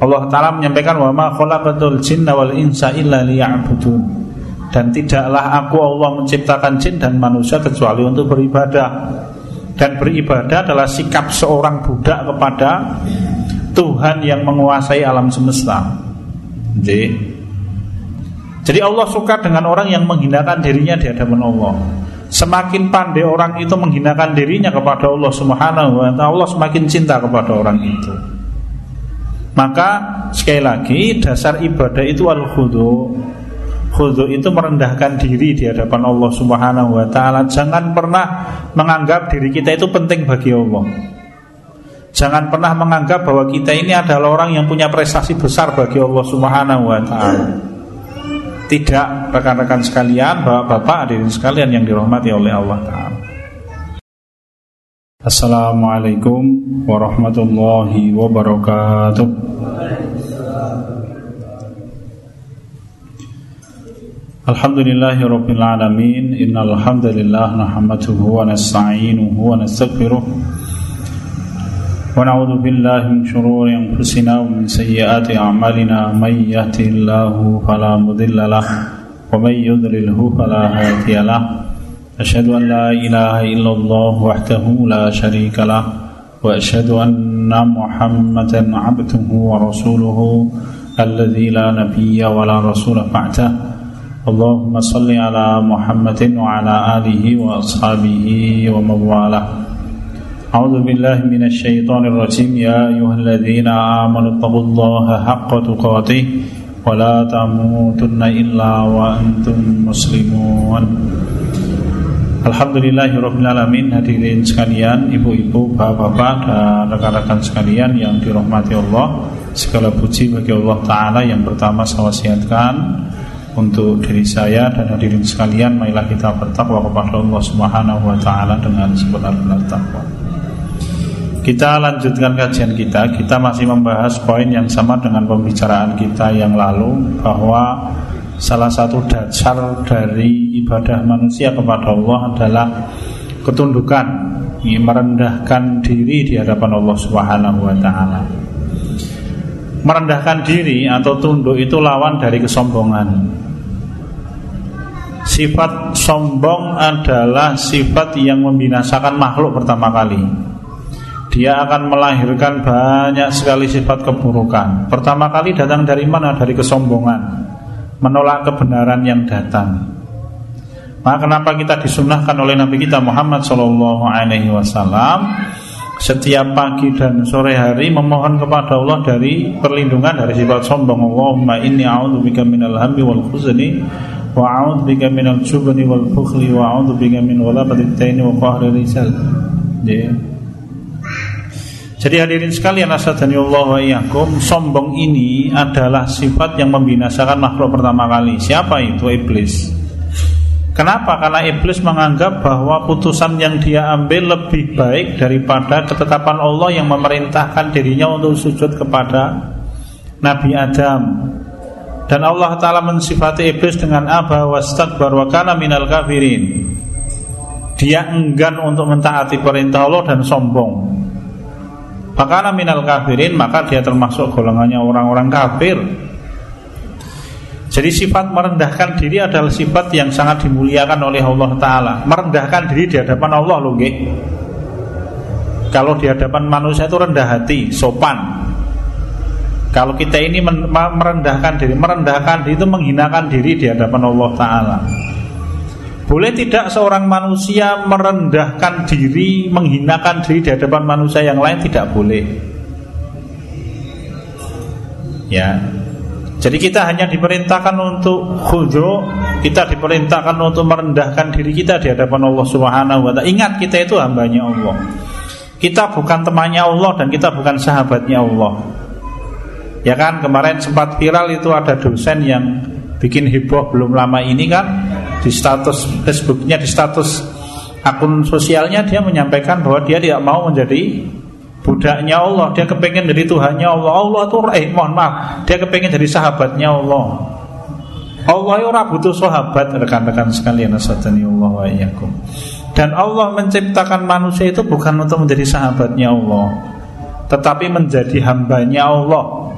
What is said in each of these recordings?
Allah Ta'ala menyampaikan wa ma khalaqatul jinna wal insa illa liya'budun. Dan tidaklah aku Allah menciptakan jin dan manusia kecuali untuk beribadah. Dan beribadah adalah sikap seorang budak kepada Tuhan yang menguasai alam semesta. Jadi jadi Allah suka dengan orang yang menghinakan dirinya di hadapan Allah. Semakin pandai orang itu menghinakan dirinya kepada Allah Subhanahu wa taala, Allah semakin cinta kepada orang itu. Maka sekali lagi dasar ibadah itu al khudu. Khudu itu merendahkan diri di hadapan Allah Subhanahu wa taala. Jangan pernah menganggap diri kita itu penting bagi Allah. Jangan pernah menganggap bahwa kita ini adalah orang yang punya prestasi besar bagi Allah Subhanahu wa taala. Tidak rekan-rekan sekalian, bapak-bapak, hadirin sekalian yang dirahmati oleh Allah taala. Assalamualaikum warahmatullahi wabarakatuh Alhamdulillahi rabbil alamin Innal hamdalillah Nahmaduhu wa nasta'inuhu wa nastaghfiruh Wa na'udhu billahi min syururi anfusina Wa min sayyiati a'malina Man yahdihillahu fala mudilla lah Wa man yudlilhu fala hadiyalah أشهد أن لا إله إلا الله وحده لا شريك له وأشهد أن محمدا عبده ورسوله الذي لا نبي ولا رسول بعده. اللهم صل على محمد وعلى آله وأصحابه ومن والاه. أعوذ بالله من الشيطان الرجيم. يا أيها الذين آمنوا اتقوا الله حق تقاته ولا تموتن إلا وأنتم مسلمون. Alhamdulillahirrahmanirrahim Hadirin sekalian, ibu-ibu, bapak-bapak dan rekan-rekan sekalian yang dirahmati Allah. Segala puji bagi Allah Ta'ala yang pertama saya wasiatkan Untuk diri saya dan hadirin sekalian Marilah kita bertakwa kepada Allah Subhanahu Wa Ta'ala dengan sebenar-benar takwa. Kita lanjutkan kajian kita. Kita masih membahas poin yang sama dengan pembicaraan kita yang lalu Bahwa salah satu dasar dari ibadah manusia kepada Allah adalah ketundukan, merendahkan diri di hadapan Allah Subhanahu wa taala. Merendahkan diri atau tunduk itu lawan dari kesombongan. Sifat sombong adalah sifat yang membinasakan makhluk pertama kali. Dia akan melahirkan banyak sekali sifat keburukan. Pertama kali datang dari mana? Dari kesombongan menolak kebenaran yang datang. Maka kenapa kita disunahkan oleh Nabi kita Muhammad Shallallahu Alaihi Wasallam setiap pagi dan sore hari memohon kepada Allah dari perlindungan dari sifat sombong. Allahumma inni a'udzubika minal hammi wal khuzni wa a'udzubika minal jubni wal bukhli wa a'udzubika min ghalabatit wa qahri rijal. Yeah. Jadi hadirin sekalian Allah wa iyyakum, sombong ini adalah sifat yang membinasakan makhluk pertama kali. Siapa itu iblis? Kenapa? Karena iblis menganggap bahwa putusan yang dia ambil lebih baik daripada ketetapan Allah yang memerintahkan dirinya untuk sujud kepada Nabi Adam. Dan Allah Ta'ala mensifati iblis dengan aba wastakbar wa kana minal kafirin. Dia enggan untuk mentaati perintah Allah dan sombong. Fakana minal kafirin maka dia termasuk golongannya orang-orang kafir. Jadi sifat merendahkan diri adalah sifat yang sangat dimuliakan oleh Allah Taala. Merendahkan diri di hadapan Allah loh, Kalau di hadapan manusia itu rendah hati, sopan. Kalau kita ini merendahkan diri, merendahkan diri itu menghinakan diri di hadapan Allah Taala. Boleh tidak seorang manusia merendahkan diri, menghinakan diri di hadapan manusia yang lain? Tidak boleh. Ya. Jadi kita hanya diperintahkan untuk khudro, kita diperintahkan untuk merendahkan diri kita di hadapan Allah Subhanahu wa taala. Ingat kita itu hambanya Allah. Kita bukan temannya Allah dan kita bukan sahabatnya Allah. Ya kan kemarin sempat viral itu ada dosen yang bikin heboh belum lama ini kan di status Facebooknya di status akun sosialnya dia menyampaikan bahwa dia tidak mau menjadi budaknya Allah. Dia kepengen dari Tuhannya Allah. Allah itu eh mohon maaf dia kepengen dari sahabatnya Allah. Allah orang butuh sahabat rekan-rekan sekalian asatani Allah wa iyyakum. Dan Allah menciptakan manusia itu bukan untuk menjadi sahabatnya Allah tetapi menjadi hambanya Allah.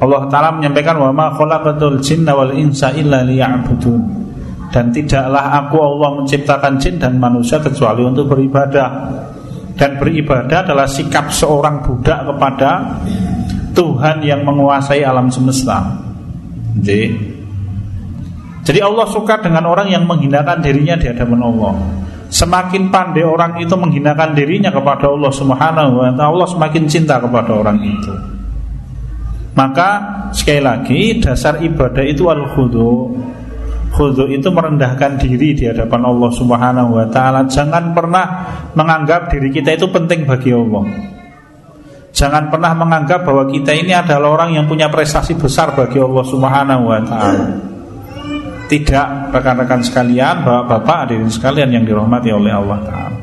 Allah Ta'ala menyampaikan wa ma khalaqatul jinna wal insa illa liya'budun dan tidaklah aku Allah menciptakan jin dan manusia kecuali untuk beribadah dan beribadah adalah sikap seorang budak kepada Tuhan yang menguasai alam semesta jadi jadi Allah suka dengan orang yang menghinakan dirinya di hadapan Allah Semakin pandai orang itu menghinakan dirinya kepada Allah Subhanahu wa taala, Allah semakin cinta kepada orang itu. Maka sekali lagi dasar ibadah itu al-khudu. Khudu itu merendahkan diri di hadapan Allah Subhanahu wa taala. Jangan pernah menganggap diri kita itu penting bagi Allah. Jangan pernah menganggap bahwa kita ini adalah orang yang punya prestasi besar bagi Allah Subhanahu wa taala. Tidak rekan-rekan sekalian, bapak-bapak hadirin sekalian yang dirahmati oleh Allah Ta'ala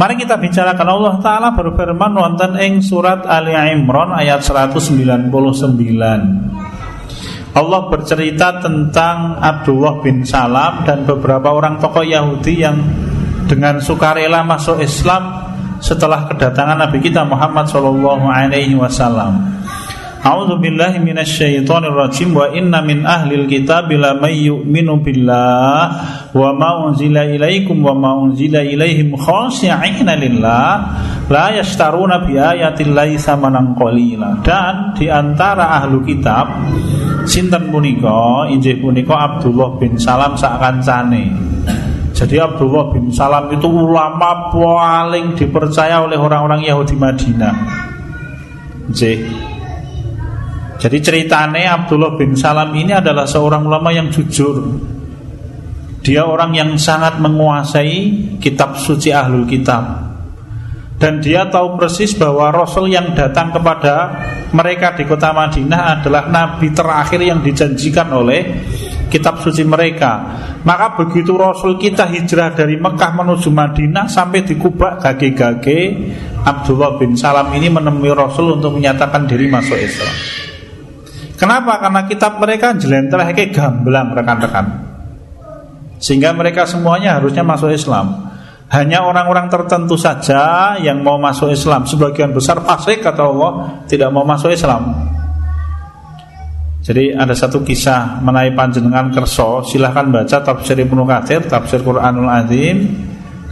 Mari kita bicarakan Allah Ta'ala berfirman wonten ing surat Ali Imran ayat 199 Allah bercerita tentang Abdullah bin Salam dan beberapa orang tokoh Yahudi yang dengan sukarela masuk Islam setelah kedatangan Nabi kita Muhammad Shallallahu Alaihi Wasallam. A'udzu billahi minasyaitonir rajim. Wa inna min ahlil kitab la may yu'minu billah. Wa ma unzila ilaikum wa ma unzila ilaihim khashi'ina lillah. La yashtaruna bi ayatillahi samanan qalila. Dan di antara ahlu kitab sinten punika? Injih punika Abdullah bin Salam sak kancane. Jadi Abdullah bin Salam itu ulama paling dipercaya oleh orang-orang Yahudi Madinah. Nggih. Jadi ceritanya Abdullah bin Salam ini adalah seorang ulama yang jujur. Dia orang yang sangat menguasai kitab suci ahlul kitab. Dan dia tahu persis bahwa Rasul yang datang kepada mereka di kota Madinah adalah Nabi terakhir yang dijanjikan oleh kitab suci mereka. Maka begitu Rasul kita hijrah dari Mekah menuju Madinah Sampai di Kubah gage-gage Abdullah bin Salam ini menemui Rasul untuk menyatakan diri masuk Islam Kenapa? Karena kitab mereka jelentreh kayak gamblang rekan-rekan. Sehingga mereka semuanya harusnya masuk Islam. Hanya orang-orang tertentu saja yang mau masuk Islam. Sebagian besar fasik kata Allah tidak mau masuk Islam. Jadi ada satu kisah mengenai panjenengan kerso Silahkan baca tafsir Ibnu Katsir Tafsir Quranul Azim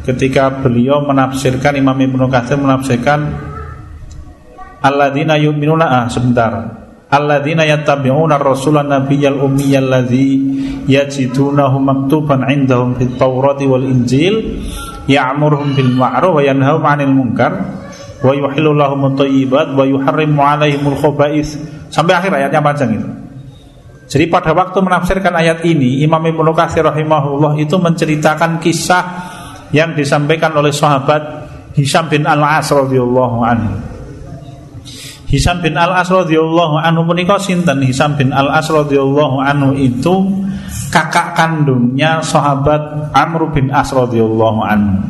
Ketika beliau menafsirkan Imam Ibnu Katsir menafsirkan Alladzina yu'minuna ah sebentar alladzina yattabi'una ar-rasula nabiyyal ummiyal ladzi yajidunahu maktuban 'indahum fit tawrati wal injil ya'muruhum bil ma'ruf wa yanhahum 'anil munkar wa yuhillu lahum at-thayyibat wa yuharrimu 'alaihimul khaba'is sampai akhir ayatnya panjang itu. Jadi pada waktu menafsirkan ayat ini Imam Ibnu Katsir rahimahullah itu menceritakan kisah yang disampaikan oleh sahabat Hisham bin Al-As radhiyallahu anhu. Hisam bin Al As radhiyallahu anhu menika sinten Hisam bin Al As radhiyallahu anhu itu kakak kandungnya sahabat Amr bin As radhiyallahu anhu.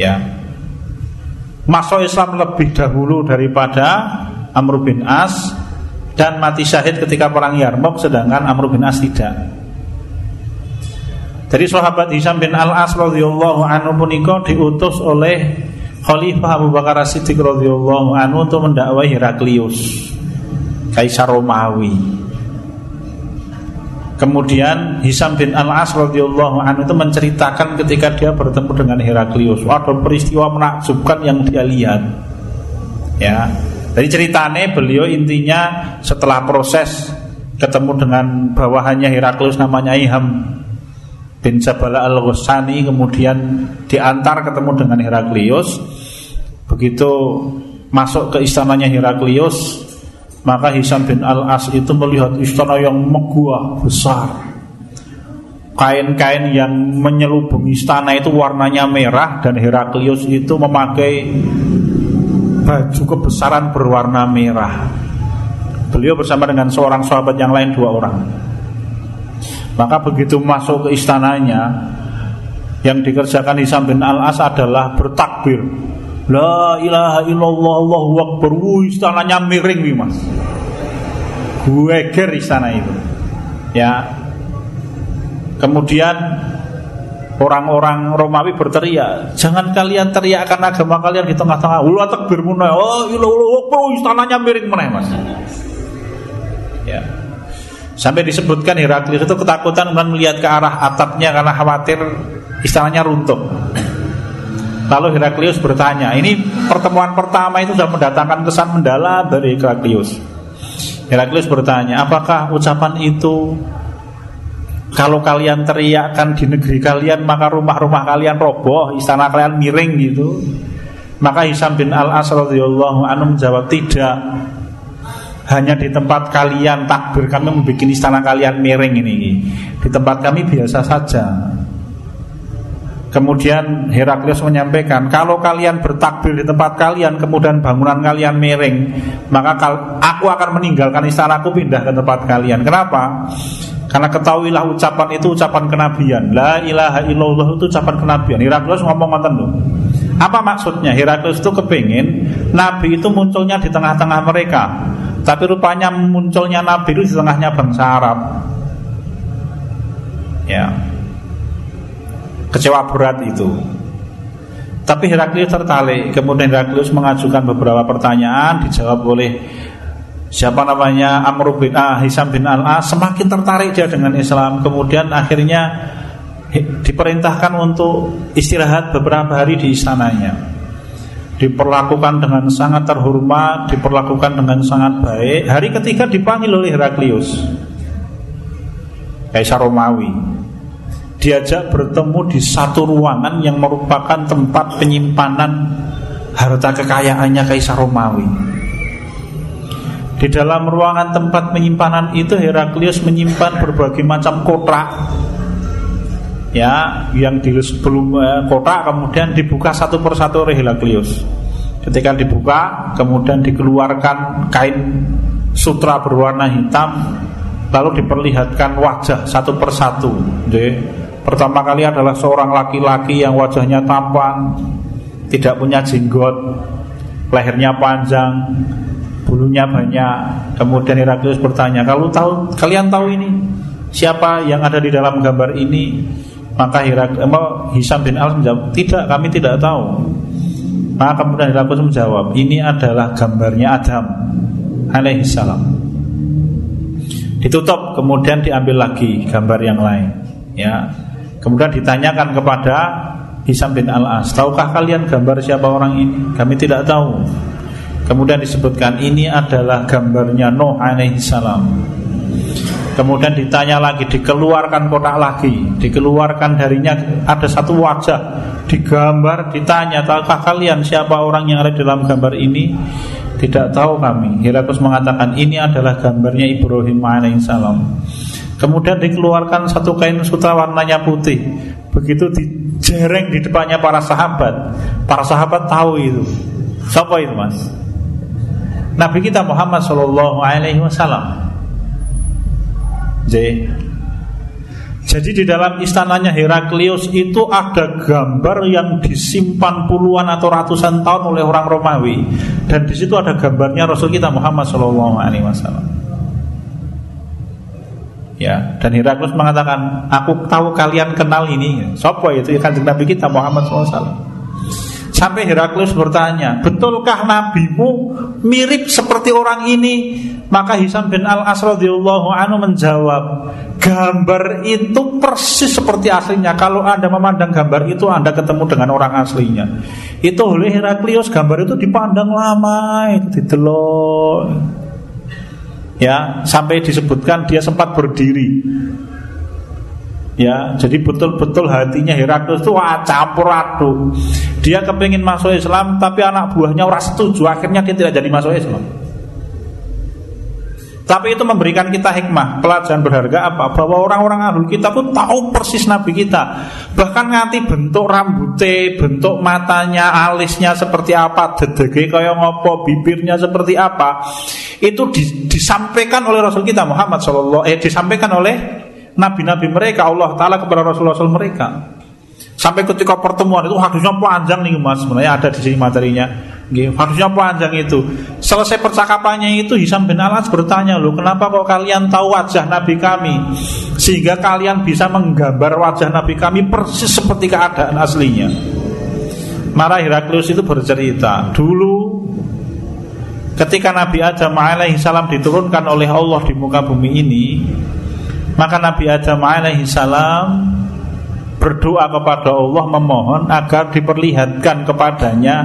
Ya. Masuk Islam lebih dahulu daripada Amr bin As dan mati syahid ketika perang Yarmouk sedangkan Amr bin As tidak. Jadi sahabat Hisam bin Al As radhiyallahu anhu menika diutus oleh Khalifah Abu Bakar Siddiq radhiyallahu anhu untuk mendakwai Heraklius Kaisar Romawi. Kemudian Hisam bin Al-As radhiyallahu anhu itu menceritakan ketika dia bertemu dengan Heraklius, ada peristiwa menakjubkan yang dia lihat. Ya. Dari ceritanya beliau intinya setelah proses ketemu dengan bawahannya Heraklius namanya Iham bin Jabala al-Ghussani kemudian diantar ketemu dengan Heraklius begitu masuk ke istananya Heraklius maka Hisam bin al-As itu melihat istana yang megah besar. Kain-kain yang menyelubungi istana itu warnanya merah dan Heraklius itu memakai baju kebesaran berwarna merah. Beliau bersama dengan seorang sahabat yang lain dua orang. Maka begitu masuk ke istananya Yang dikerjakan Hisam bin Al-As adalah bertakbir La ilaha illallah Allahu Akbar Wuh, Istananya miring nih mas Gueger istana itu Ya Kemudian orang-orang Romawi berteriak, jangan kalian teriakkan agama kalian di tengah-tengah. Ulu takbir munai. Oh, ulu ulu istananya miring munai mas. Ya. Sampai disebutkan Heraklius itu ketakutan dan melihat ke arah atapnya karena khawatir istananya runtuh. Lalu Heraklius bertanya, ini pertemuan pertama itu sudah mendatangkan kesan mendalam dari Heraklius. Heraklius bertanya, apakah ucapan itu kalau kalian teriakkan di negeri kalian maka rumah-rumah kalian roboh, istana kalian miring gitu? Maka Hisam bin Al-As radhiyallahu anhu menjawab tidak hanya di tempat kalian takbir kami membuat istana kalian miring ini di tempat kami biasa saja Kemudian Heraklius menyampaikan Kalau kalian bertakbir di tempat kalian Kemudian bangunan kalian miring Maka aku akan meninggalkan istanaku Pindah ke tempat kalian Kenapa? Karena ketahuilah ucapan itu ucapan kenabian La ilaha illallah itu ucapan kenabian Heraklius ngomong ngomong tuh Apa maksudnya? Heraklius itu kepingin Nabi itu munculnya di tengah-tengah mereka tapi rupanya munculnya Nabi itu di tengahnya bangsa Arab. Ya. Kecewa berat itu. Tapi Heraklius tertarik. Kemudian Heraklius mengajukan beberapa pertanyaan, dijawab oleh siapa namanya Amr bin ah, Hisam bin Al As. Semakin tertarik dia dengan Islam. Kemudian akhirnya diperintahkan untuk istirahat beberapa hari di istananya diperlakukan dengan sangat terhormat, diperlakukan dengan sangat baik. Hari ketiga dipanggil oleh Heraklius, Kaisar Romawi. Diajak bertemu di satu ruangan yang merupakan tempat penyimpanan harta kekayaannya Kaisar Romawi. Di dalam ruangan tempat penyimpanan itu Heraklius menyimpan berbagai macam kotak ya yang di sebelum eh, kotak kemudian dibuka satu persatu oleh Heraklius. Ketika dibuka, kemudian dikeluarkan kain sutra berwarna hitam, lalu diperlihatkan wajah satu persatu. Jadi, pertama kali adalah seorang laki-laki yang wajahnya tampan, tidak punya jenggot, lehernya panjang, bulunya banyak. Kemudian Heraklius bertanya, "Kalau tahu kalian tahu ini siapa yang ada di dalam gambar ini?" Maka Hirak, eh, Hisam bin Al menjawab, tidak, kami tidak tahu. Maka kemudian Hiraklius menjawab, ini adalah gambarnya Adam alaihissalam. Ditutup, kemudian diambil lagi gambar yang lain. Ya, kemudian ditanyakan kepada Hisam bin Al As, tahukah kalian gambar siapa orang ini? Kami tidak tahu. Kemudian disebutkan ini adalah gambarnya Nuh alaihissalam. Kemudian ditanya lagi, dikeluarkan kotak lagi, dikeluarkan darinya ada satu wajah, digambar, ditanya, tahukah kalian siapa orang yang ada dalam gambar ini? Tidak tahu kami. Heraklius mengatakan ini adalah gambarnya Ibrahim alaihissalam. Kemudian dikeluarkan satu kain sutra warnanya putih. Begitu dijereng di depannya para sahabat. Para sahabat tahu itu. Siapa itu mas? Nabi kita Muhammad Shallallahu Alaihi Wasallam. Jadi di dalam istananya Heraklius itu ada gambar yang disimpan puluhan atau ratusan tahun oleh orang Romawi dan di situ ada gambarnya Rasul kita Muhammad Shallallahu Alaihi Wasallam. Ya, dan Heraklius mengatakan, aku tahu kalian kenal ini. Sopo itu ya kanjeng Nabi kita Muhammad SAW. Sampai Heraklius bertanya, betulkah nabimu mirip seperti orang ini? Maka Hisam bin Al As radhiyallahu anhu menjawab, gambar itu persis seperti aslinya. Kalau anda memandang gambar itu, anda ketemu dengan orang aslinya. Itu oleh Heraklius gambar itu dipandang lama, itu didelok. Ya, sampai disebutkan dia sempat berdiri Ya, jadi betul-betul hatinya Heraklius itu wah, campur aduk. Dia kepingin masuk Islam, tapi anak buahnya orang setuju. Akhirnya dia tidak jadi masuk Islam. Tapi itu memberikan kita hikmah Pelajaran berharga apa? Bahwa orang-orang ahlul kita pun tahu persis Nabi kita. Bahkan nganti bentuk rambutnya Bentuk matanya, alisnya seperti apa Dedege kaya ngopo, bibirnya seperti apa Itu disampaikan oleh Rasul kita Muhammad SAW Eh disampaikan oleh nabi-nabi mereka Allah Ta'ala kepada Rasul-Rasul mereka. Sampai ketika pertemuan itu hadisnya panjang nih mas? Sebenarnya ada di sini materinya harusnya panjang itu. Selesai percakapannya itu Hisam bin Alas bertanya loh, kenapa kok kalian tahu wajah Nabi kami sehingga kalian bisa menggambar wajah Nabi kami persis seperti keadaan aslinya. Marah Heraklius itu bercerita dulu ketika Nabi Adam alaihissalam diturunkan oleh Allah di muka bumi ini, maka Nabi Adam alaihissalam berdoa kepada Allah memohon agar diperlihatkan kepadanya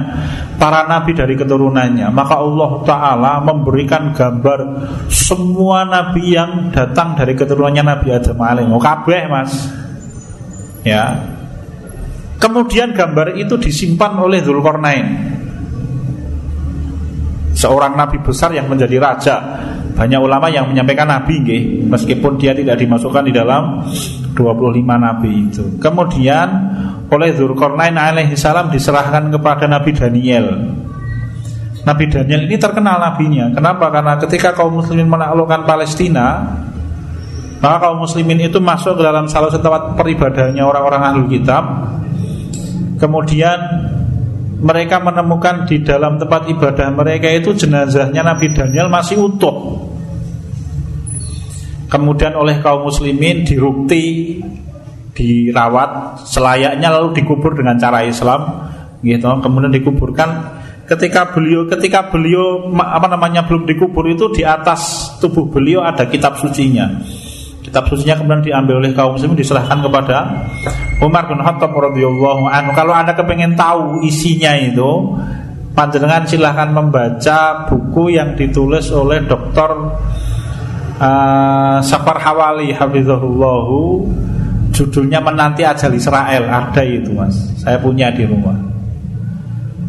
para nabi dari keturunannya. Maka Allah taala memberikan gambar semua nabi yang datang dari keturunannya Nabi Adam alaihi kabeh Mas. Ya. Kemudian gambar itu disimpan oleh Zulkarnain seorang nabi besar yang menjadi raja banyak ulama yang menyampaikan nabi nggih meskipun dia tidak dimasukkan di dalam 25 nabi itu. Kemudian oleh Dzulkarnain alaihi salam diserahkan kepada Nabi Daniel. Nabi Daniel ini terkenal nabinya. Kenapa? Karena ketika kaum muslimin menaklukkan Palestina, maka kaum muslimin itu masuk ke dalam salah satu tempat peribadahannya orang-orang ahlul kitab. Kemudian mereka menemukan di dalam tempat ibadah mereka itu jenazahnya Nabi Daniel masih utuh. Kemudian oleh kaum muslimin dirukti dirawat selayaknya lalu dikubur dengan cara Islam gitu. Kemudian dikuburkan. Ketika beliau ketika beliau apa namanya belum dikubur itu di atas tubuh beliau ada kitab sucinya kitab kemudian diambil oleh kaum muslimin diserahkan kepada Umar bin Khattab radhiyallahu anhu. Kalau anda kepengen tahu isinya itu panjenengan silahkan membaca buku yang ditulis oleh Dr uh, Safar Hawali Hafizahullahu. Judulnya Menanti Ajal Israel Ada itu mas. Saya punya di rumah.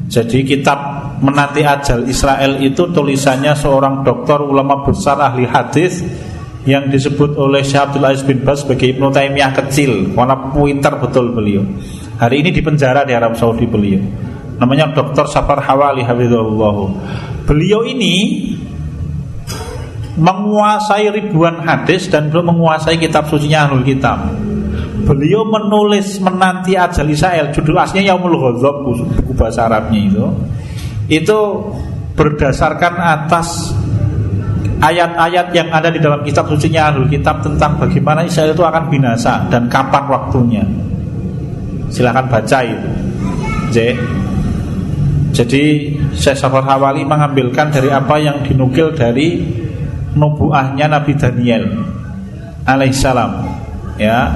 Jadi kitab Menanti Ajal Israel itu Tulisannya seorang dokter ulama besar Ahli hadis yang disebut oleh Syekh Abdul Aziz bin Bas sebagai Ibnu Taimiyah kecil, warna pintar betul beliau. Hari ini di penjara di Arab Saudi beliau. Namanya Dr. Safar Hawali Hafizahullah. Beliau ini menguasai ribuan hadis dan belum menguasai kitab sucinya Ahlul Kitab. Beliau menulis menanti ajal Israel, judul aslinya Yaumul Ghadab, buku bahasa Arabnya itu. Itu berdasarkan atas ayat-ayat yang ada di dalam kitab sucinya Ahlul Kitab tentang bagaimana Israel itu akan binasa dan kapan waktunya. Silahkan baca itu. J. Jadi Syekh Safar Hawali mengambilkan dari apa yang dinukil dari nubuahnya Nabi Daniel alaihissalam ya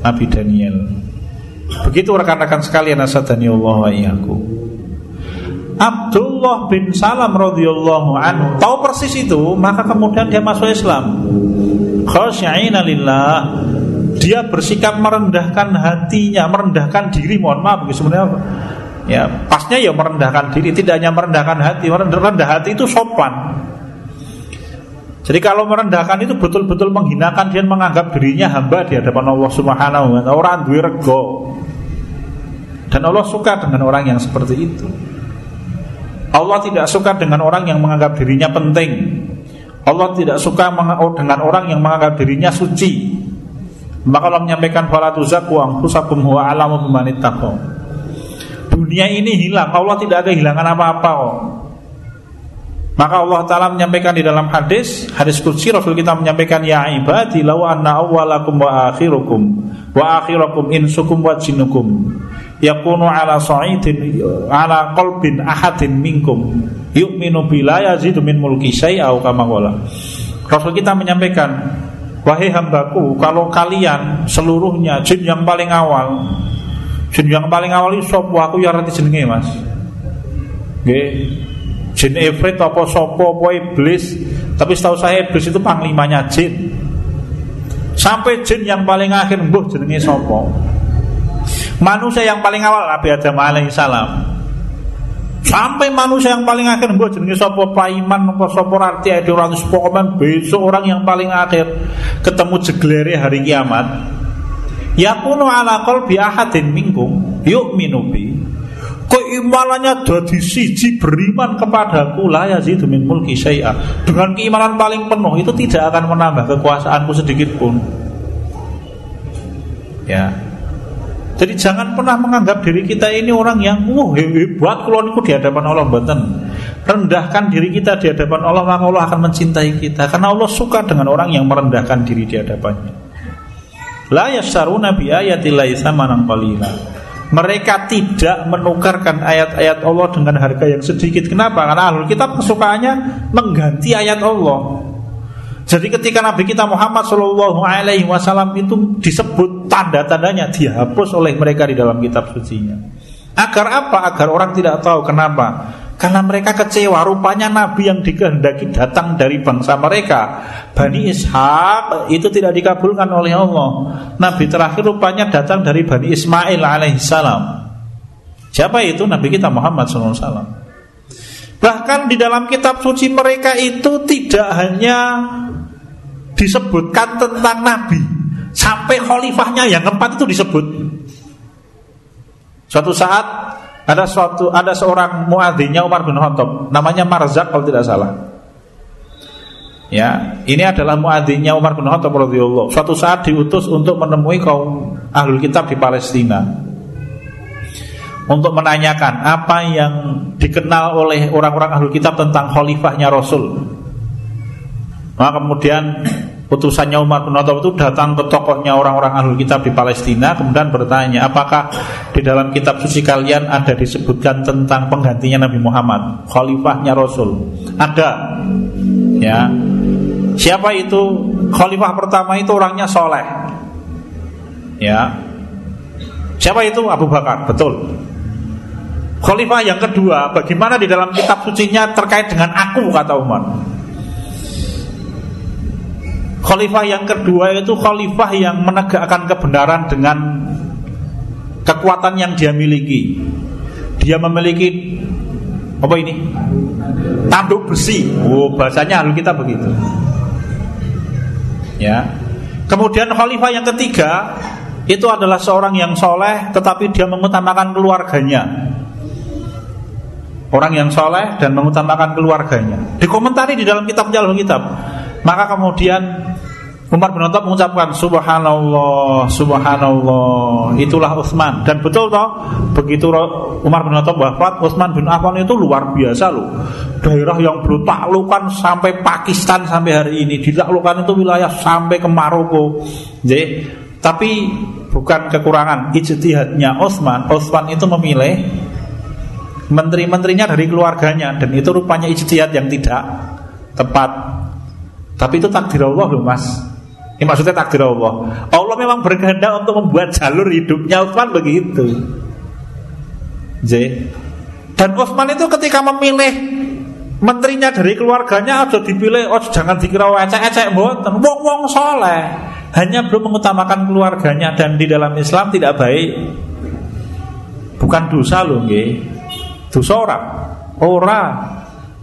Nabi Daniel begitu rekan-rekan sekalian asadani Allah wa iyyakum Abdullah bin Salam radhiyallahu anhu. Tahu persis itu maka kemudian dia masuk Islam. Khasya'ina lillah. Dia bersikap merendahkan hatinya merendahkan diri. Mohon maaf sebenarnya ya pasnya ya merendahkan diri. Tidak hanya merendahkan hati merendah hati itu sopan. Jadi kalau merendahkan itu betul-betul menghinakan dia menganggap dirinya hamba di hadapan Allah Subhanahu wa taala, orang duwe rego. Dan Allah suka dengan orang yang seperti itu. Allah tidak suka dengan orang yang menganggap dirinya penting. Allah tidak suka dengan orang yang menganggap dirinya suci. Maka Allah menyampaikan huwa alamu Dunia ini hilang, Allah tidak ada hilangan apa-apa kok. Maka Allah Ta'ala menyampaikan di dalam hadis Hadis kursi Rasul kita menyampaikan Ya ibadi law anna awwalakum wa akhirukum Wa akhirakum insukum wa jinukum Yakunu ala sa'idin Ala qalbin ahadin minkum. Yu'minu bila yazidu min mulki syai'au kama Rasul kita menyampaikan Wahai hambaku Kalau kalian seluruhnya Jin yang paling awal Jin yang paling awal itu Sopo? Aku ya rati jenenge mas. Oke jin ifrit apa sopo? Apa iblis? Tapi setahu saya iblis itu panglimanya jin. Sampai jin yang paling akhir mbuh jenenge sopo manusia yang paling awal Nabi Adam alaihissalam sampai manusia yang paling akhir mbuh jenenge sopo paiman apa sopo arti ada orang spokoman besok orang yang paling akhir. Ketemu jeglere hari kiamat. Yakunu ala qalbi ahadin minkum yu'minu bi. Keimanannya jadi siji beriman kepadaku la yazidu min mulki syai'a. Dengan keimanan paling penuh itu tidak akan menambah kekuasaanku sedikit pun. Ya Jadi jangan pernah menganggap diri kita ini orang yang uh hebat niku di hadapan Allah mboten. Rendahkan diri kita di hadapan Allah maka Allah akan mencintai kita karena Allah suka dengan orang yang merendahkan diri di hadapannya. La yasharuna bi ayatillahi samanan qalila. Mereka tidak menukarkan ayat-ayat Allah dengan harga yang sedikit. Kenapa? Karena ahlul kitab kesukaannya mengganti ayat Allah. Jadi ketika Nabi kita Muhammad Shallallahu Alaihi Wasallam itu disebut tanda-tandanya dihapus oleh mereka di dalam kitab sucinya. Agar apa? Agar orang tidak tahu kenapa. Karena mereka kecewa Rupanya Nabi yang dikehendaki datang dari bangsa mereka Bani Ishak itu tidak dikabulkan oleh Allah Nabi terakhir rupanya datang dari Bani Ismail alaihissalam Siapa itu? Nabi kita Muhammad SAW Bahkan di dalam kitab suci mereka itu tidak hanya disebutkan tentang Nabi Sampai khalifahnya yang keempat itu disebut Suatu saat ada suatu ada seorang muadzinnya Umar bin Khattab namanya Marzak kalau tidak salah. Ya, ini adalah muadzinnya Umar bin Khattab radhiyallahu. Suatu saat diutus untuk menemui kaum ahlul kitab di Palestina. Untuk menanyakan apa yang dikenal oleh orang-orang ahlul kitab tentang khalifahnya Rasul. Maka kemudian Putusannya Umar bin Khattab itu datang ke tokohnya orang-orang ahlul kitab di Palestina kemudian bertanya apakah di dalam kitab suci kalian ada disebutkan tentang penggantinya Nabi Muhammad khalifahnya Rasul? Ada. Ya. Siapa itu? Khalifah pertama itu orangnya soleh. Ya. Siapa itu? Abu Bakar betul. Khalifah yang kedua bagaimana di dalam kitab sucinya terkait dengan aku kata Umar Khalifah yang kedua itu khalifah yang menegakkan kebenaran dengan kekuatan yang dia miliki. Dia memiliki apa ini? Tanduk besi. Oh, bahasanya harus kita begitu. Ya. Kemudian khalifah yang ketiga itu adalah seorang yang soleh tetapi dia mengutamakan keluarganya. Orang yang soleh dan mengutamakan keluarganya. Dikomentari di dalam kitab jalur kitab. Maka kemudian Umar bin Khattab mengucapkan Subhanallah, Subhanallah. Itulah Utsman. Dan betul toh Begitu Umar bin Khattab wafat Utsman bin Affan itu luar biasa loh. Daerah yang belum taklukan sampai Pakistan sampai hari ini. Ditaklukan itu wilayah sampai ke Maroko. Jadi, Tapi bukan kekurangan ijtihadnya Utsman. Utsman itu memilih Menteri-menterinya dari keluarganya. Dan itu rupanya ijtihad yang tidak tepat. Tapi itu takdir Allah loh mas ini maksudnya takdir Allah. Allah memang berkehendak untuk membuat jalur hidupnya Utsman begitu. J. Dan Utsman itu ketika memilih menterinya dari keluarganya aja dipilih oh jangan dikira ecek-ecek mboten. Wong-wong soleh. Hanya belum mengutamakan keluarganya dan di dalam Islam tidak baik. Bukan dosa loh nggih. Dosa orang orang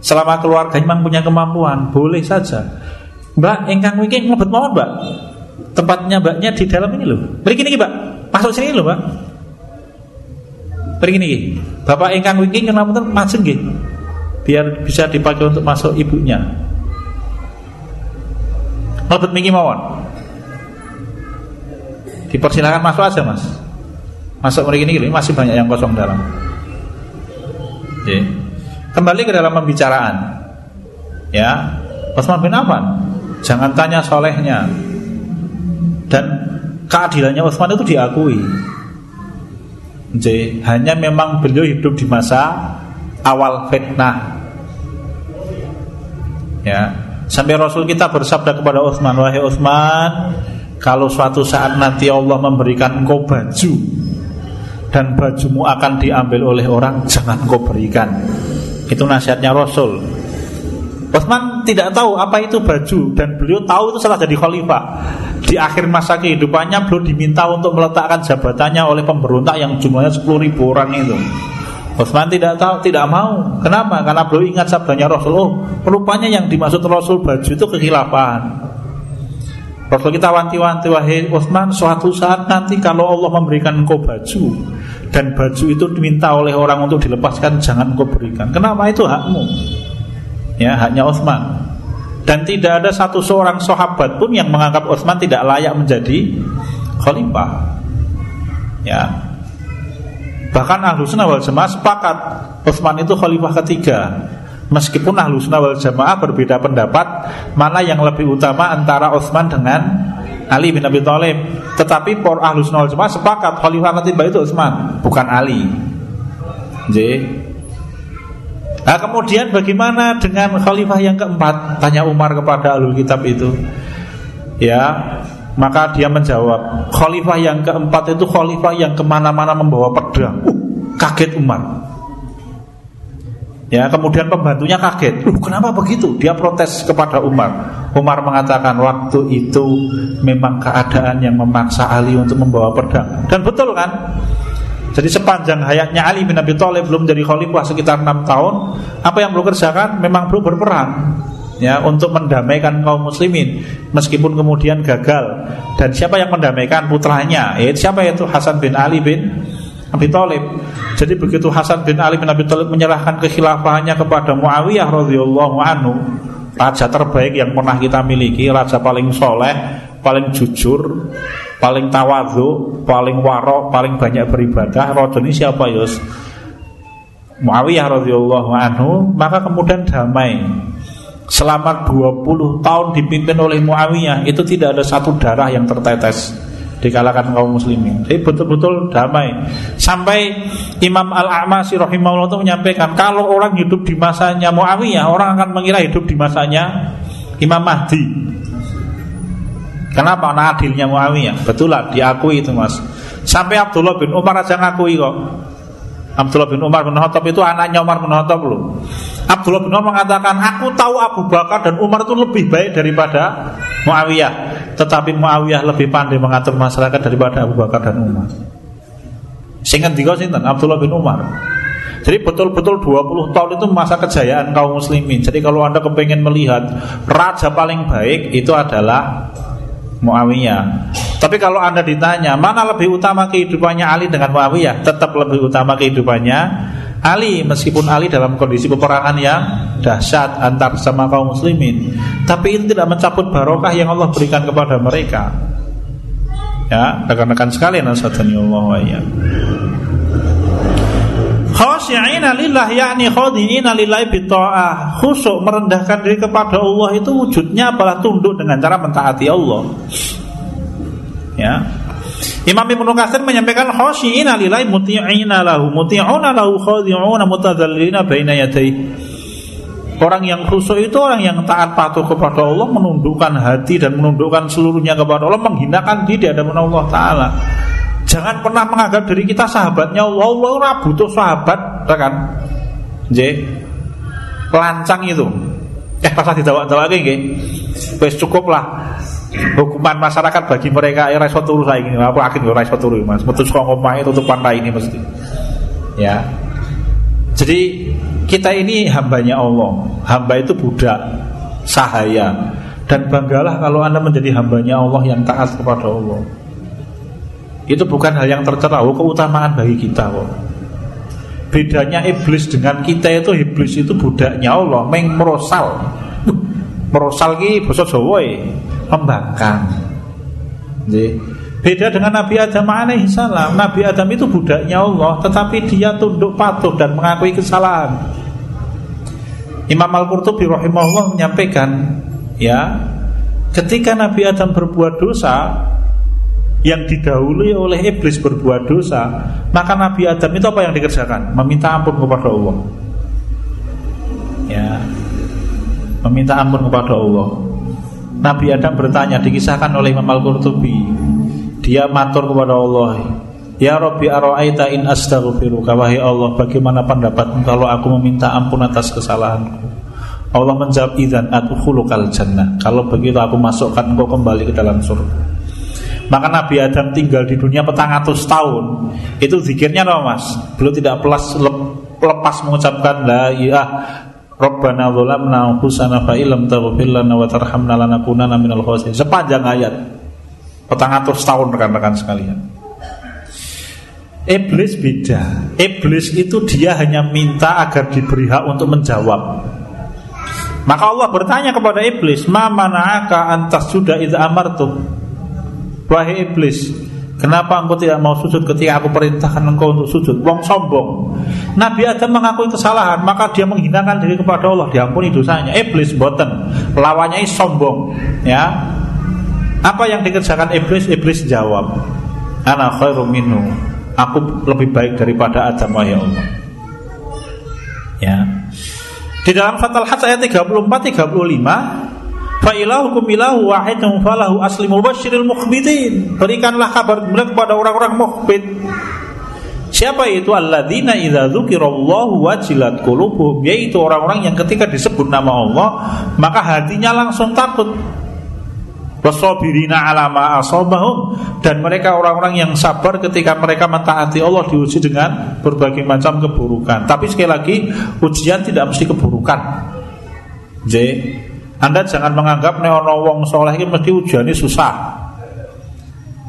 selama keluarganya memang punya kemampuan boleh saja Mbak, engkang mungkin ngebet mawon, Mbak. Tempatnya mbaknya di dalam ini loh. Beri gini, Mbak. Masuk sini loh, Mbak. Beri gini, Bapak engkang wingi kenapa maju nggih? Biar bisa dipakai untuk masuk ibunya. Ngebet minggi mawon. Dipersilakan masuk aja, Mas. Masuk mari gini, masih banyak yang kosong dalam. Kembali ke dalam pembicaraan. Ya, Osman bin Affan Jangan tanya solehnya. Dan keadilannya Utsman itu diakui. Jadi, Hanya memang beliau hidup di masa awal fitnah. Ya Sampai Rasul kita bersabda kepada Utsman Wahai Utsman Kalau suatu saat nanti Allah memberikan engkau baju Dan bajumu akan diambil oleh orang Jangan kau berikan. Itu nasihatnya Rasul Utsman tidak tahu apa itu baju dan beliau tahu itu setelah jadi khalifah. Di akhir masa kehidupannya beliau diminta untuk meletakkan jabatannya oleh pemberontak yang jumlahnya 10 ribu orang itu. Utsman tidak tahu, tidak mau. Kenapa? Karena beliau ingat sabdanya Rasul. Oh, rupanya yang dimaksud Rasul baju itu kekhilafahan. Rasul kita wanti-wanti wahai Utsman suatu saat nanti kalau Allah memberikan engkau baju dan baju itu diminta oleh orang untuk dilepaskan jangan engkau berikan. Kenapa itu hakmu? Ya hanya Utsman. Dan tidak ada satu seorang sahabat pun yang menganggap Utsman tidak layak menjadi khalifah. Ya. Bahkan ahlu sunnah wal jamaah sepakat Utsman itu khalifah ketiga. Meskipun ahlu sunnah wal jamaah berbeda pendapat Mana yang lebih utama antara Utsman dengan Ali bin Abi Thalib. Tetapi por ahlu sunnah wal jamaah sepakat Khalifah ketiga itu Utsman Bukan Ali. Jadi Nah kemudian bagaimana dengan khalifah yang keempat Tanya Umar kepada alul kitab itu Ya Maka dia menjawab Khalifah yang keempat itu khalifah yang ke mana-mana membawa pedang uh, Kaget Umar Ya, kemudian pembantunya kaget. Loh, kenapa begitu? Dia protes kepada Umar. Umar mengatakan waktu itu memang keadaan yang memaksa Ali untuk membawa pedang. Dan betul kan? Jadi sepanjang hayatnya Ali bin Abi Thalib belum jadi khalifah sekitar enam tahun, apa yang belum kerjakan memang belum berperang ya untuk mendamaikan kaum muslimin meskipun kemudian gagal. Dan siapa yang mendamaikan putranya? Eh, siapa itu Hasan bin Ali bin Abi Thalib. Jadi begitu Hasan bin Ali bin Abi Thalib menyerahkan kekhilafahannya kepada Muawiyah radhiyallahu anhu, raja terbaik yang pernah kita miliki, raja paling soleh, paling jujur, paling tawadhu, paling warok, paling banyak beribadah. Raja ini siapa Yus? Muawiyah radhiyallahu anhu, maka kemudian damai. Selama 20 tahun dipimpin oleh Muawiyah itu tidak ada satu darah yang tertetes di kalangan kaum muslimin. Jadi betul-betul damai. Sampai Imam Al-A'masi rahimahullah itu menyampaikan kalau orang hidup di masanya Muawiyah, orang akan mengira hidup di masanya Imam Mahdi. Kenapa? Nah adilnya Muawiyah. Betul lah, diakui itu mas. Sampai Abdullah bin Umar aja ngakui kok. Abdullah bin Umar bin Khattab itu anaknya Umar bin Khattab loh. Abdullah bin Umar mengatakan Aku tahu Abu Bakar dan Umar itu lebih baik daripada Muawiyah. Tetapi Muawiyah lebih pandai mengatur masyarakat daripada Abu Bakar dan Umar. Sehingga tiga sinten? Abdullah bin Umar. Jadi betul-betul 20 tahun itu masa kejayaan kaum muslimin. Jadi kalau anda kepengen melihat Raja paling baik itu adalah Muawiyah. Tapi kalau Anda ditanya, mana lebih utama kehidupannya Ali dengan Muawiyah? Tetap lebih utama kehidupannya Ali meskipun Ali dalam kondisi peperangan yang dahsyat antar sama kaum muslimin. Tapi itu tidak mencabut barokah yang Allah berikan kepada mereka. Ya, rekan-rekan sekalian, Allah Khasyi'ina lillah yakni khadi'ina lillahi bitta'ah. Khusuk merendahkan diri kepada Allah itu wujudnya adalah tunduk dengan cara mentaati Allah. Ya. Imam Ibnu Katsir menyampaikan khasyi'ina lillahi muti'ina lahu muti'una lahu khadi'una mutadzallilina baina yadayhi. Orang yang khusyuk itu orang yang taat patuh kepada Allah Menundukkan hati dan menundukkan seluruhnya kepada Allah Menghinakan diri di hadapan Allah Ta'ala Jangan pernah menganggap diri kita sahabatnya Allah. Allah ora butuh sahabat, ya kan? J. Pelancang itu. Eh pas didawak-dawake nggih. Wis cukup lah. Hukuman masyarakat bagi mereka ya iso turu saiki. Aku yakin ora iso turu, Mas. Metu saka omahe tutupan rai ini mesti. Ya. Jadi kita ini hambanya Allah. Hamba itu budak, sahaya. Dan banggalah kalau Anda menjadi hambanya Allah yang taat kepada Allah. Itu bukan hal yang tercela, keutamaan bagi kita kok. Bedanya iblis dengan kita itu iblis itu budaknya Allah, meng merosal. Merosal ki basa Jawa e, membangkang. Beda dengan Nabi Adam alaihi salam. Nabi Adam itu budaknya Allah, tetapi dia tunduk patuh dan mengakui kesalahan. Imam Al-Qurtubi rahimahullah menyampaikan, ya, ketika Nabi Adam berbuat dosa, yang didahului oleh iblis berbuat dosa, maka Nabi Adam itu apa yang dikerjakan? Meminta ampun kepada Allah. Ya. Meminta ampun kepada Allah. Nabi Adam bertanya dikisahkan oleh Imam Al-Qurtubi. Dia matur kepada Allah, Ya Rabbi ara'aita in astaghfiruka wahai Allah bagaimana pendapatmu kalau aku meminta ampun atas kesalahanku? Allah menjawab idzan adkhulukal jannah. Kalau begitu aku masukkan engkau kembali ke dalam surga. Maka Nabi Adam tinggal di dunia petang atus tahun Itu zikirnya apa mas? Beliau tidak pelas, lepas mengucapkan La iya Rabbana dhulamna anfusana fa illam taghfir lana wa tarhamna lanakunanna minal khasirin. Sepanjang ayat. Petang atus tahun rekan-rekan sekalian. Iblis beda. Iblis itu dia hanya minta agar diberi hak untuk menjawab. Maka Allah bertanya kepada iblis, "Ma mana'aka antas idza amartu?" Wahai iblis, Kenapa engkau tidak mau sujud ketika aku perintahkan engkau untuk sujud? Wong sombong. Nabi Adam mengakui kesalahan, maka dia menghinakan diri kepada Allah, diampuni dosanya. Iblis boten, lawannya sombong. Ya, apa yang dikerjakan iblis? Iblis jawab, Ana khairum minhu. Aku lebih baik daripada Adam wahai Allah. Ya. Di dalam Fatal Hajj ayat 34 35 Fa ilahukum ilahu wahidun falahu aslimu basyiril mukhbitin. Berikanlah kabar gembira kepada orang-orang mukhbit. Siapa itu alladzina idza dzukirallahu wajilat qulubuhum yaitu orang-orang yang ketika disebut nama Allah maka hatinya langsung takut. Wasabirina ala ma asabahum dan mereka orang-orang yang sabar ketika mereka mentaati Allah diuji dengan berbagai macam keburukan. Tapi sekali lagi ujian tidak mesti keburukan. J anda jangan menganggap neono wong soleh ini mesti ujiannya susah.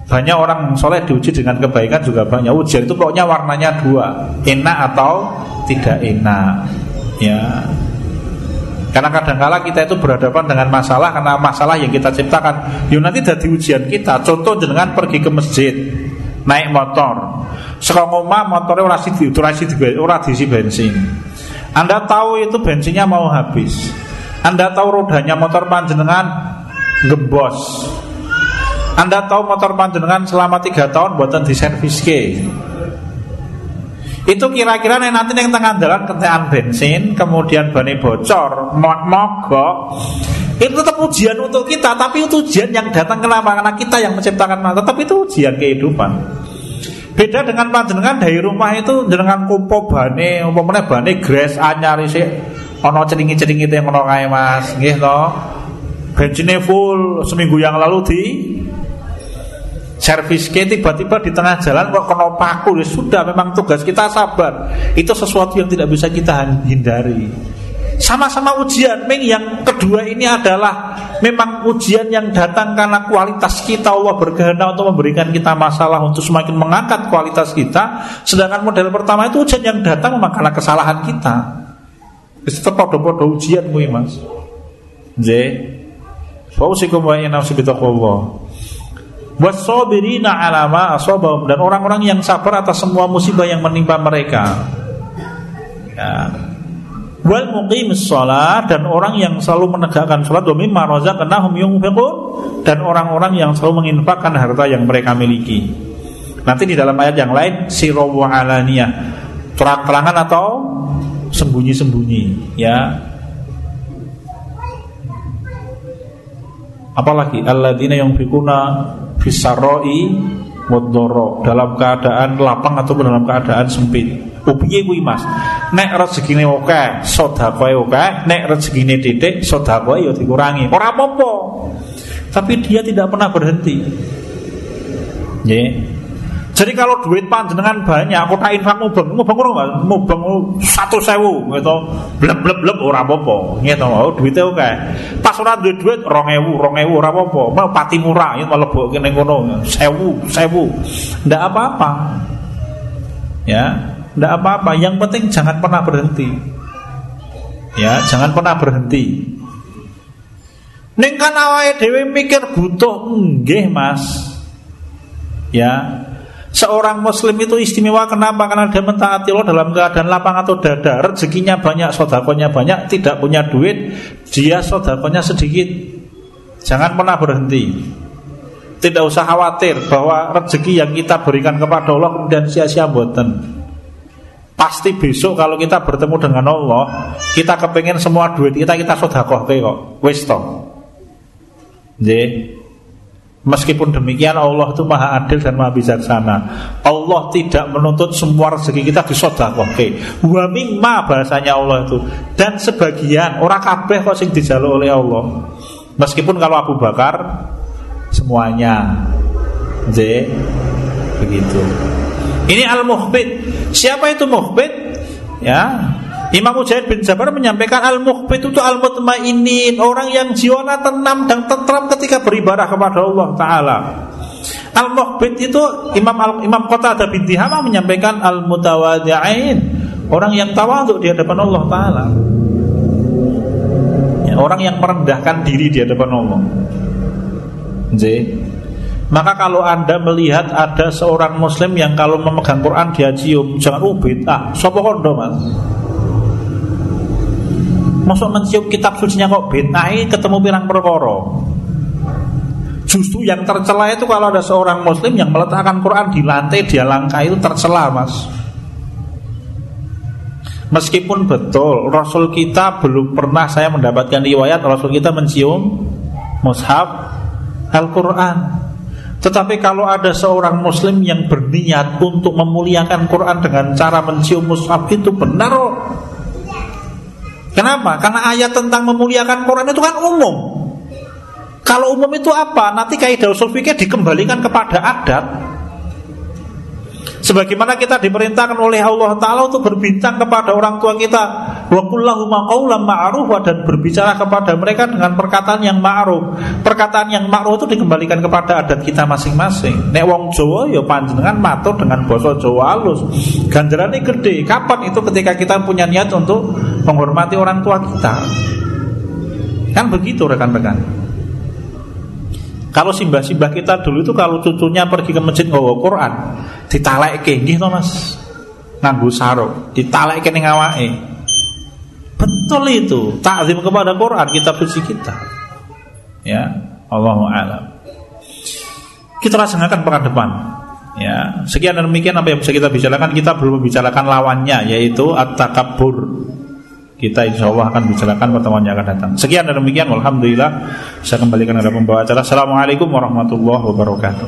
Banyak orang soleh diuji dengan kebaikan juga banyak ujian itu pokoknya warnanya dua, enak atau tidak enak. Ya, karena kadang-kala kita itu berhadapan dengan masalah karena masalah yang kita ciptakan. Yuk nanti jadi ujian kita. Contoh dengan pergi ke masjid, naik motor. Sekarang omah motornya ora sidi, ora diisi bensin. Anda tahu itu bensinnya mau habis. Anda tahu rodanya motor panjenengan gembos. Anda tahu motor panjenengan selama tiga tahun buatan di servis ke. Itu kira-kira nih nanti yang tengah jalan kentean bensin, kemudian bani bocor, mogok, itu tetap ujian untuk kita, tapi itu ujian yang datang kenapa? Karena kita yang menciptakan mata, tapi itu ujian kehidupan. Beda dengan panjenengan dari rumah itu jenengan kupo bane, umpamanya bane gres anyar sih ono ceringi-ceringi yang ono kae Mas, nggih to. Bensinnya full seminggu yang lalu di servis tiba-tiba di tengah jalan kok kena paku. Ya sudah memang tugas kita sabar. Itu sesuatu yang tidak bisa kita hindari. Sama-sama ujian. Meng yang kedua ini adalah memang ujian yang datang karena kualitas kita. Allah berkehendak untuk memberikan kita masalah untuk semakin mengangkat kualitas kita. Sedangkan model pertama itu ujian yang datang memang karena kesalahan kita Wis padha-padha ujian kuwi, Mas. Nggih. Fausikum wa inna Allah. Wasabirina ala ma asabahum dan orang-orang yang sabar atas semua musibah yang menimpa mereka. Ya. Wal muqimis shalah dan orang yang selalu menegakkan salat wa mimma razaqnahum yunfiqun dan orang-orang yang selalu menginfakkan harta yang mereka miliki. Nanti di dalam ayat yang lain sirra wa alaniyah terang-terangan atau sembunyi-sembunyi ya. Apalagi alladzina yang fikuna fisaroi wadoro dalam keadaan lapang atau dalam keadaan sempit. Upiye kuwi Mas? Nek rezekine oke sedekah oke nek rezekine titik sedekah ya dikurangi. Ora apa-apa. Tapi dia tidak pernah berhenti. Nggih jadi kalau duit panjenengan banyak, aku tak infak mubeng, mubeng ora mubeng satu sewu, gitu, bleb bleb bleb ora gitu, oh, duitnya oke. Pas ora duit duit, rong ewu, rong ewu ora apa-apa, mau pati murah, itu malah bawa kene ngono, sewu, sewu, ndak apa-apa, ya, ndak apa-apa. Yang penting jangan pernah berhenti, ya, jangan pernah berhenti. Neng kan awake dhewe mikir butuh nggih Mas. Ya, Seorang muslim itu istimewa kenapa? Karena dia mentaati Allah dalam keadaan lapang atau dada Rezekinya banyak, sodakonya banyak Tidak punya duit, dia sodakonya sedikit. Jangan pernah berhenti. Tidak usah khawatir bahwa rezeki yang kita berikan kepada Allah Kemudian sia-sia buatan Pasti besok kalau kita bertemu dengan Allah Kita kepengen semua duit kita, kita sodakoh kok. Wis toh Meskipun demikian Allah itu maha adil dan maha bijaksana. Allah tidak menuntut semua rezeki kita disodakoke Wa mimma bahasanya Allah itu. Dan sebagian orang kabeh kok sing dijaluk oleh Allah. Meskipun kalau Abu Bakar Semuanya. J Begitu. Ini al-muhbid Siapa itu muhbid? Ya Imam Mujahid bin Jabar menyampaikan al-mukhbit itu al-mutmainin, orang yang jiwanya tenang dan tentram ketika beribadah kepada Allah taala. Al-mukhbit itu Imam Al Imam Qatadah bin Dihama menyampaikan al-mutawadi'in, orang yang tawadhu di hadapan Allah taala. Ya, orang yang merendahkan diri di hadapan Allah. Jadi, Maka kalau anda melihat ada seorang muslim yang kalau memegang Quran dia cium Jangan ubit, ah, sopo kondo mas Masuk mencium kitab sucinya kok betai ketemu pirang perkara? Justru yang tercela itu kalau ada seorang muslim yang meletakkan Quran di lantai dia langkah itu tercela mas. Meskipun betul Rasul kita belum pernah saya mendapatkan riwayat Rasul kita mencium mushaf Al-Quran. Tetapi kalau ada seorang muslim yang berniat untuk memuliakan Quran dengan cara mencium mushaf itu benar. Kenapa? Karena ayat tentang memuliakan Quran itu kan umum. Kalau umum itu apa? Nanti kaidah usul fikih dikembalikan kepada adat. Sebagaimana kita diperintahkan oleh Allah Ta'ala untuk berbincang kepada orang tua kita Wa ma'ruf Dan berbicara kepada mereka dengan perkataan yang ma'ruf. Perkataan yang ma'ruf itu dikembalikan kepada adat kita masing-masing. Nek wong Jawa ya panjenengan matur dengan bahasa Jawa halus ini gede Kapan itu ketika kita punya niat untuk menghormati orang tua kita? Kan begitu rekan-rekan. Kalau simbah-simbah kita dulu itu kalau cucunya pergi ke masjid nggawa Quran, ditalekke. Nggih to Mas. Nganggo sarung, ditalekke ning. Betul itu, takzim kepada Quran kitab suci kita. Ya, Allahu a'lam. Kita laksanakan pekan depan. Ya, sekian dan demikian apa yang bisa kita bicarakan. Kita belum membicarakan lawannya yaitu at-takabbur. Kita insya Allah akan bicarakan pertemuan yang akan datang. Sekian dan demikian. Alhamdulillah. Saya kembalikan kepada pembawa acara. Assalamualaikum warahmatullahi wabarakatuh.